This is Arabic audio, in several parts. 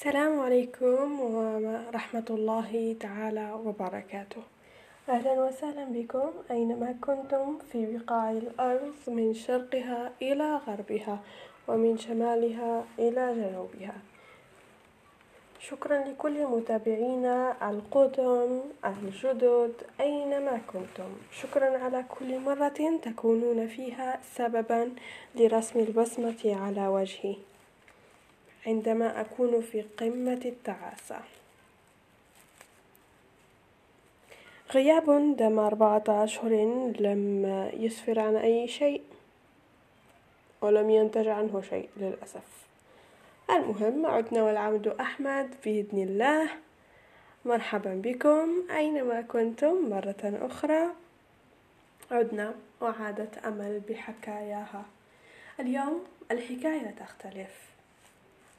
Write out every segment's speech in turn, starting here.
السلام عليكم ورحمة الله تعالى وبركاته. أهلا وسهلا بكم أينما كنتم في بقاع الأرض من شرقها إلى غربها ومن شمالها إلى جنوبها. شكرا لكل متابعينا القدم الجدد أينما كنتم. شكرا على كل مرة تكونون فيها سببا لرسم البصمة على وجهي. عندما أكون في قمة التعاسة. غياب دام أربعة أشهر لم يسفر عن أي شيء ولم ينتج عنه شيء للأسف. المهم عدنا والعود أحمد بإذن الله. مرحبا بكم أينما كنتم مرة أخرى. عدنا وعادت أمل بحكاياها. اليوم الحكاية تختلف.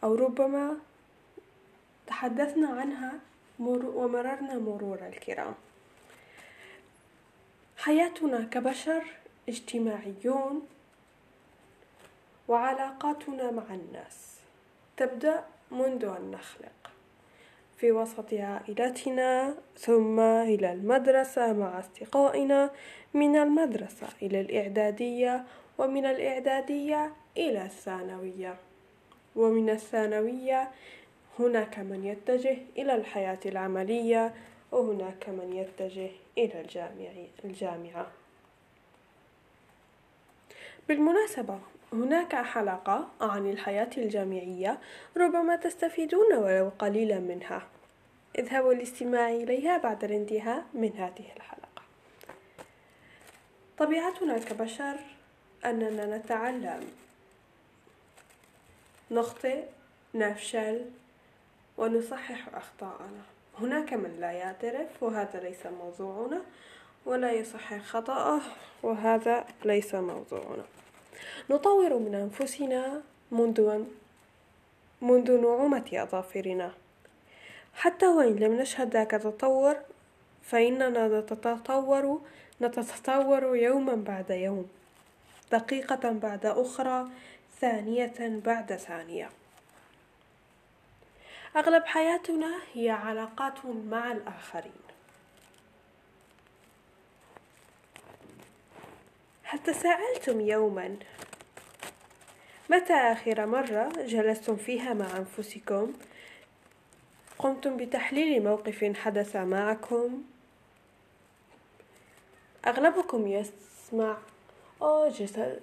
أو ربما تحدثنا عنها ومررنا مرور الكرام. حياتنا كبشر اجتماعيون وعلاقاتنا مع الناس تبدأ منذ أن نخلق. في وسط عائلتنا ثم إلى المدرسة مع أصدقائنا من المدرسة إلى الإعدادية ومن الإعدادية إلى الثانوية. ومن الثانوية هناك من يتجه إلى الحياة العملية وهناك من يتجه إلى الجامعة. بالمناسبة هناك حلقة عن الحياة الجامعية ربما تستفيدون ولو قليلا منها. اذهبوا للاستماع إليها بعد الانتهاء من هذه الحلقة. طبيعتنا كبشر أننا نتعلم نخطئ نفشل ونصحح أخطاءنا. هناك من لا يعترف وهذا ليس موضوعنا. ولا يصحح خطأه وهذا ليس موضوعنا. نطور من أنفسنا منذ منذ نعومة أظافرنا. حتى وإن لم نشهد ذاك التطور فإننا نتطور نتطور يوما بعد يوم. دقيقة بعد أخرى ثانية بعد ثانية. أغلب حياتنا هي علاقات مع الآخرين. هل تساءلتم يوما؟ متى آخر مرة جلستم فيها مع أنفسكم؟ قمتم بتحليل موقف حدث معكم؟ أغلبكم يسمع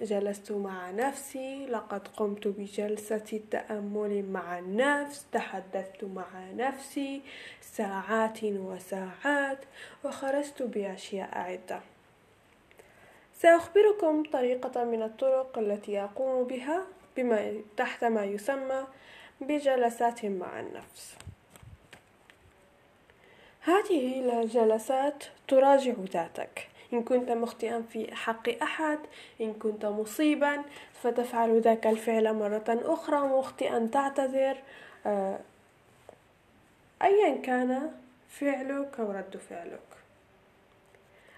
جلست مع نفسي. لقد قمت بجلسة تأمل مع النفس. تحدثت مع نفسي ساعات وساعات وخرجت بأشياء عدة. سأخبركم طريقة من الطرق التي أقوم بها بما تحت ما يسمى بجلسات مع النفس. هذه الجلسات تراجع ذاتك. إن كنت مخطئا في حق أحد إن كنت مصيبا فتفعل ذاك الفعل مرة أخرى مخطئا تعتذر. آه، أيا كان فعلك أو رد فعلك.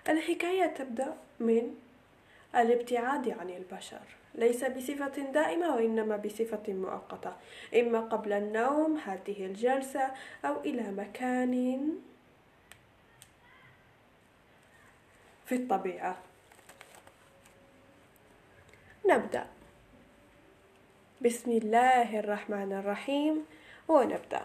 الحكاية تبدأ من الابتعاد عن البشر. ليس بصفة دائمة وإنما بصفة مؤقتة. إما قبل النوم هذه الجلسة أو إلى مكان في الطبيعة. نبدأ. بسم الله الرحمن الرحيم. ونبدأ.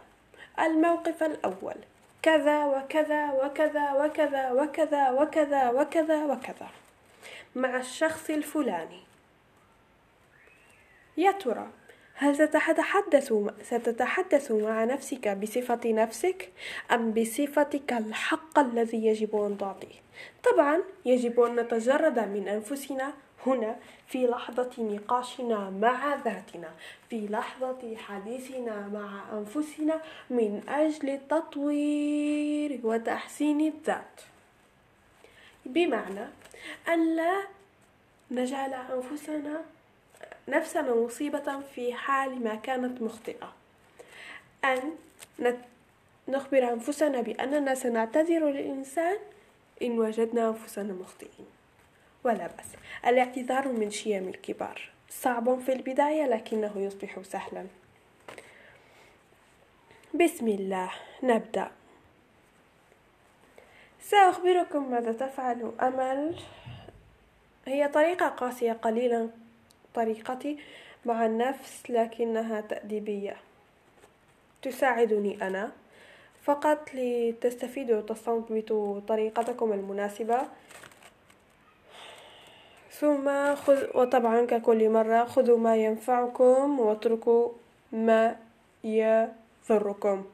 الموقف الأول. كذا وكذا وكذا وكذا وكذا وكذا وكذا وكذا. مع الشخص الفلاني. يا ترى هل تتحدث ستتحدث مع نفسك بصفة نفسك أم بصفتك الحق الذي يجب أن تعطيه؟ طبعا يجب أن نتجرد من أنفسنا هنا في لحظة نقاشنا مع ذاتنا في لحظة حديثنا مع أنفسنا من أجل تطوير وتحسين الذات بمعنى أن لا نجعل أنفسنا نفسنا مصيبة في حال ما كانت مخطئة. أن نخبر أنفسنا بأننا سنعتذر للإنسان إن وجدنا أنفسنا مخطئين. ولا بأس الاعتذار من شيم الكبار. صعب في البداية لكنه يصبح سهلا. بسم الله نبدأ. سأخبركم ماذا تفعل أمل. هي طريقة قاسية قليلا. طريقتي مع النفس لكنها تأديبية. تساعدني أنا فقط لتستفيدوا وتستنبطوا طريقتكم المناسبة. ثم خذ وطبعا ككل مرة خذوا ما ينفعكم واتركوا ما يضركم.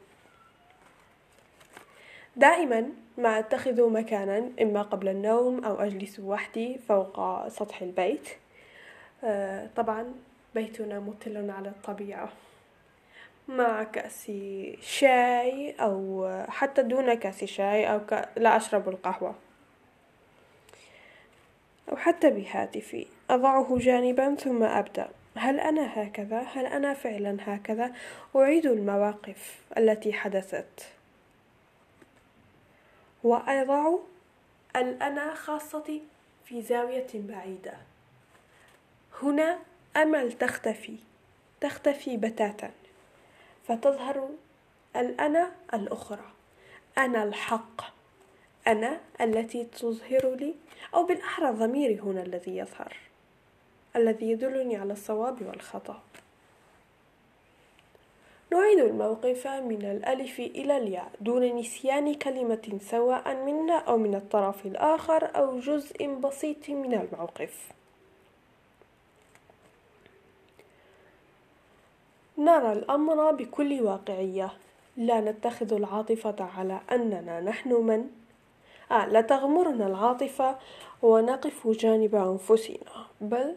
دائما ما أتخذ مكانا إما قبل النوم أو أجلس وحدي فوق سطح البيت. طبعا بيتنا مطل على الطبيعة. مع كأس شاي أو حتى دون كأس شاي أو ك... لا أشرب القهوة. أو حتى بهاتفي. أضعه جانبا ثم أبدأ. هل أنا هكذا؟ هل أنا فعلا هكذا؟ أعيد المواقف التي حدثت. وأضع الأنا خاصتي في زاوية بعيدة. هنا أمل تختفي تختفي بتاتا. فتظهر الأنا الأخرى. أنا الحق. أنا التي تظهر لي أو بالأحرى ضميري هنا الذي يظهر الذي يدلني على الصواب والخطأ. نعيد الموقف من الألف إلى الياء. دون نسيان كلمة سواء منا أو من الطرف الآخر أو جزء بسيط من الموقف. نرى الأمر بكل واقعية. لا نتخذ العاطفة على أننا نحن من؟ آه لا تغمرنا العاطفة ونقف جانب أنفسنا بل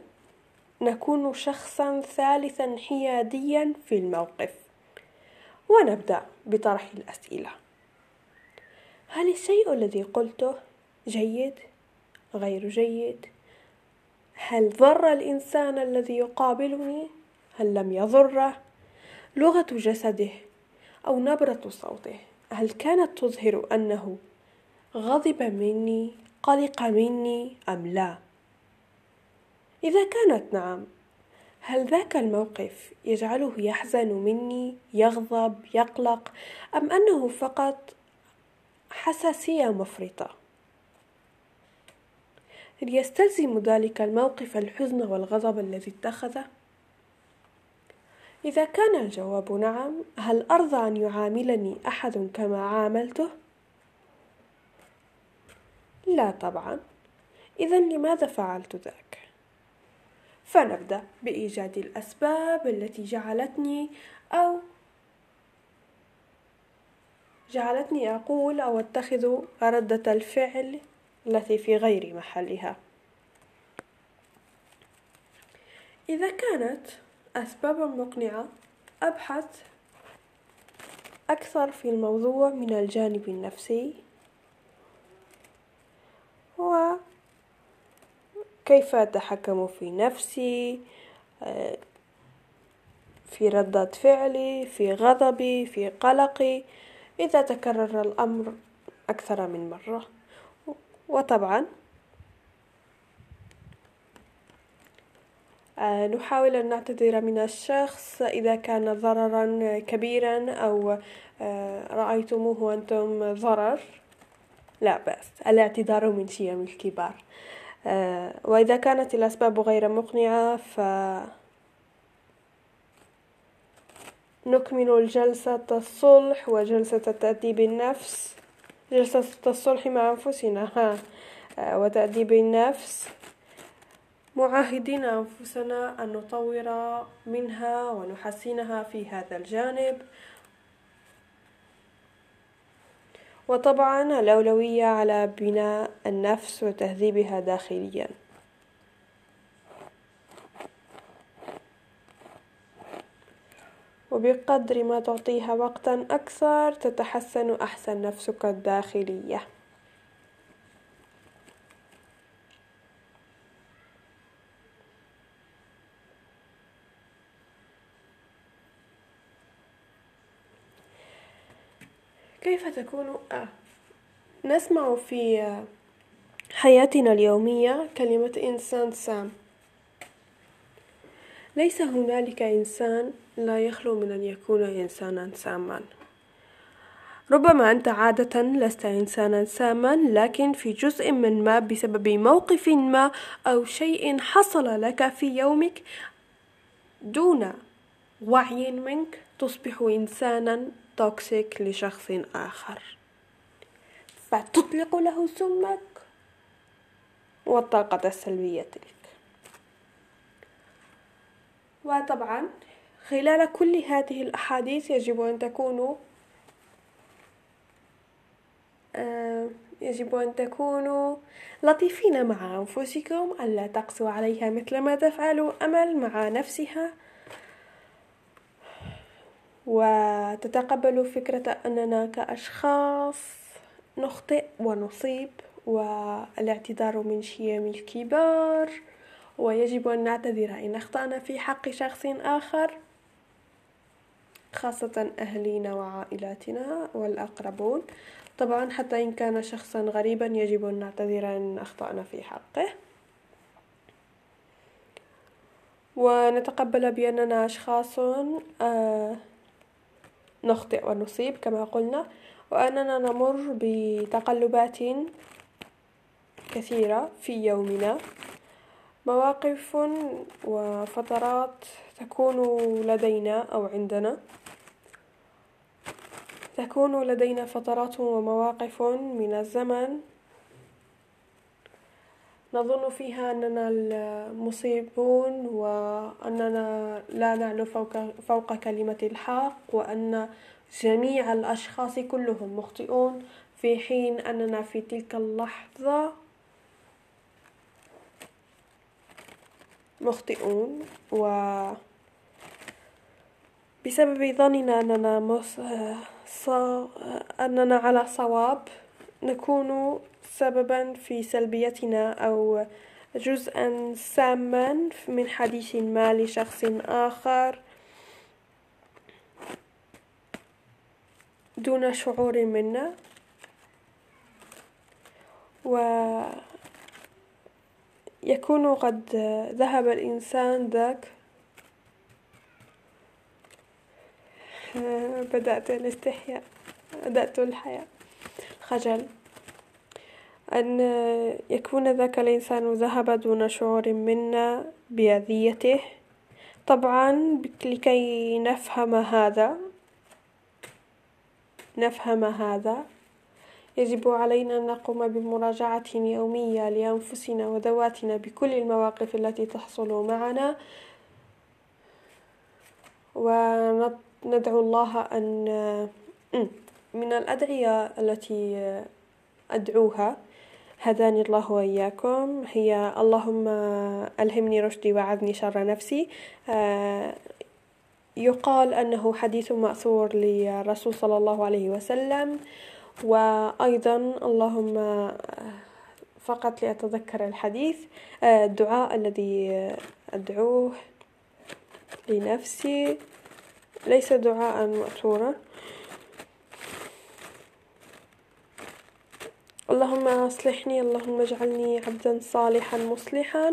نكون شخصا ثالثا حياديا في الموقف. ونبدأ بطرح الأسئلة. هل الشيء الذي قلته جيد؟ غير جيد. هل ضر الإنسان الذي يقابلني؟ هل لم يضره؟ لغة جسده أو نبرة صوته. هل كانت تظهر أنه غضب مني قلق مني أم لا؟ إذا كانت نعم هل ذاك الموقف يجعله يحزن مني يغضب يقلق أم أنه فقط حساسية مفرطة؟ هل يستلزم ذلك الموقف الحزن والغضب الذي اتخذه؟ إذا كان الجواب نعم هل أرضى أن يعاملني أحد كما عاملته؟ لا طبعا إذا لماذا فعلت ذاك؟ فنبدأ بإيجاد الأسباب التي جعلتني أو جعلتني أقول أو أتخذ ردة الفعل التي في غير محلها إذا كانت أسبابا مقنعة أبحث أكثر في الموضوع من الجانب النفسي وكيف أتحكم في نفسي في ردة فعلي في غضبي في قلقي. إذا تكرر الأمر أكثر من مرة وطبعا نحاول أن نعتذر من الشخص إذا كان ضررا كبيرا أو آه، رأيتموه أنتم ضرر. لا بأس الاعتذار من شيم الكبار. آه، وإذا كانت الأسباب غير مقنعة ف نكمل الجلسة الصلح وجلسة تأديب النفس. جلسة الصلح مع أنفسنا ها. وتأديب النفس. معاهدين أنفسنا أن نطور منها ونحسنها في هذا الجانب. وطبعا الأولوية على بناء النفس وتهذيبها داخليا. وبقدر ما تعطيها وقتا أكثر تتحسن أحسن نفسك الداخلية. كيف تكون؟ آه. نسمع في حياتنا اليومية كلمة إنسان سام. ليس هنالك إنسان لا يخلو من أن يكون إنسانا ساما. ربما أنت عادة لست إنسانا ساما لكن في جزء من ما بسبب موقف ما أو شيء حصل لك في يومك دون وعي منك تصبح إنسانا توكسيك لشخص آخر. فتطلق له سمك والطاقة السلبية تلك. وطبعا خلال كل هذه الأحاديث يجب أن تكونوا آه، يجب أن تكونوا لطيفين مع أنفسكم ألا تقسوا عليها مثل ما تفعل أمل مع نفسها. وتتقبلوا فكرة أننا كأشخاص نخطئ ونصيب والاعتذار من شيم الكبار ويجب أن نعتذر إن أخطأنا في حق شخص آخر خاصة أهلينا وعائلاتنا والأقربون. طبعا حتى إن كان شخصا غريبا يجب أن نعتذر إن أخطأنا في حقه. ونتقبل بأننا أشخاص آه، نخطئ ونصيب كما قلنا وأننا نمر بتقلبات كثيرة في يومنا. مواقف وفترات تكون لدينا أو عندنا. تكون لدينا فترات ومواقف من الزمن نظن فيها أننا المصيبون وأننا لا نعلو فوق, فوق كلمة الحق وأن جميع الأشخاص كلهم مخطئون في حين أننا في تلك اللحظة مخطئون و بسبب ظننا أننا مص... ص... أننا على صواب نكون سببا في سلبيتنا أو جزءا ساما من حديث ما لشخص آخر دون شعور منا و يكون قد ذهب الإنسان ذاك. بدأت الاستحياء بدأت الحياة. خجل. أن يكون ذاك الإنسان ذهب دون شعور منا بأذيته. طبعا لكي نفهم هذا نفهم هذا يجب علينا أن نقوم بمراجعة يومية لأنفسنا وذواتنا بكل المواقف التي تحصل معنا. وندعو الله أن من الأدعية التي أدعوها هداني الله وإياكم. هي اللهم ألهمني رشدي وعذني شر نفسي. يقال أنه حديث مأثور للرسول صلى الله عليه وسلم. وأيضا اللهم فقط لأتذكر الحديث الدعاء الذي أدعوه لنفسي. ليس دعاء مأثورا. اللهم أصلحني اللهم اجعلني عبدا صالحا مصلحا.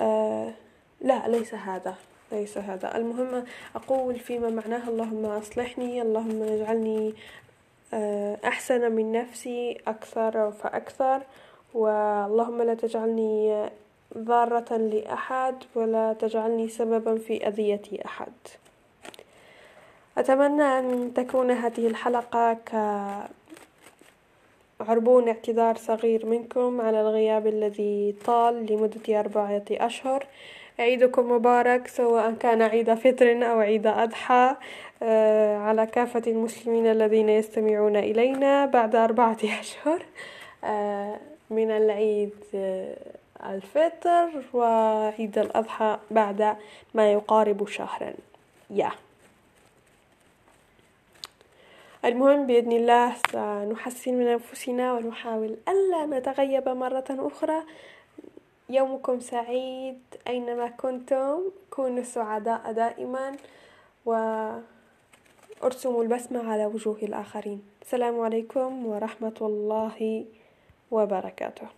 آه لا ليس هذا ليس هذا. المهم أقول فيما معناه. اللهم أصلحني اللهم اجعلني آه أحسن من نفسي أكثر فأكثر. واللهم لا تجعلني ضارة لأحد ولا تجعلني سببا في أذية أحد. أتمنى أن تكون هذه الحلقة ك عربون اعتذار صغير منكم على الغياب الذي طال لمدة أربعة أشهر عيدكم مبارك سواء كان عيد فطر أو عيد أضحى آه، على كافة المسلمين الذين يستمعون إلينا بعد أربعة أشهر آه، من العيد آه، الفطر وعيد الأضحى بعد ما يقارب شهرا يا yeah. المهم بإذن الله سنحسن من أنفسنا ونحاول ألا نتغيب مرة أخرى. يومكم سعيد أينما كنتم. كونوا سعداء دائما وأرسموا البسمة على وجوه الآخرين. السلام عليكم ورحمة الله وبركاته.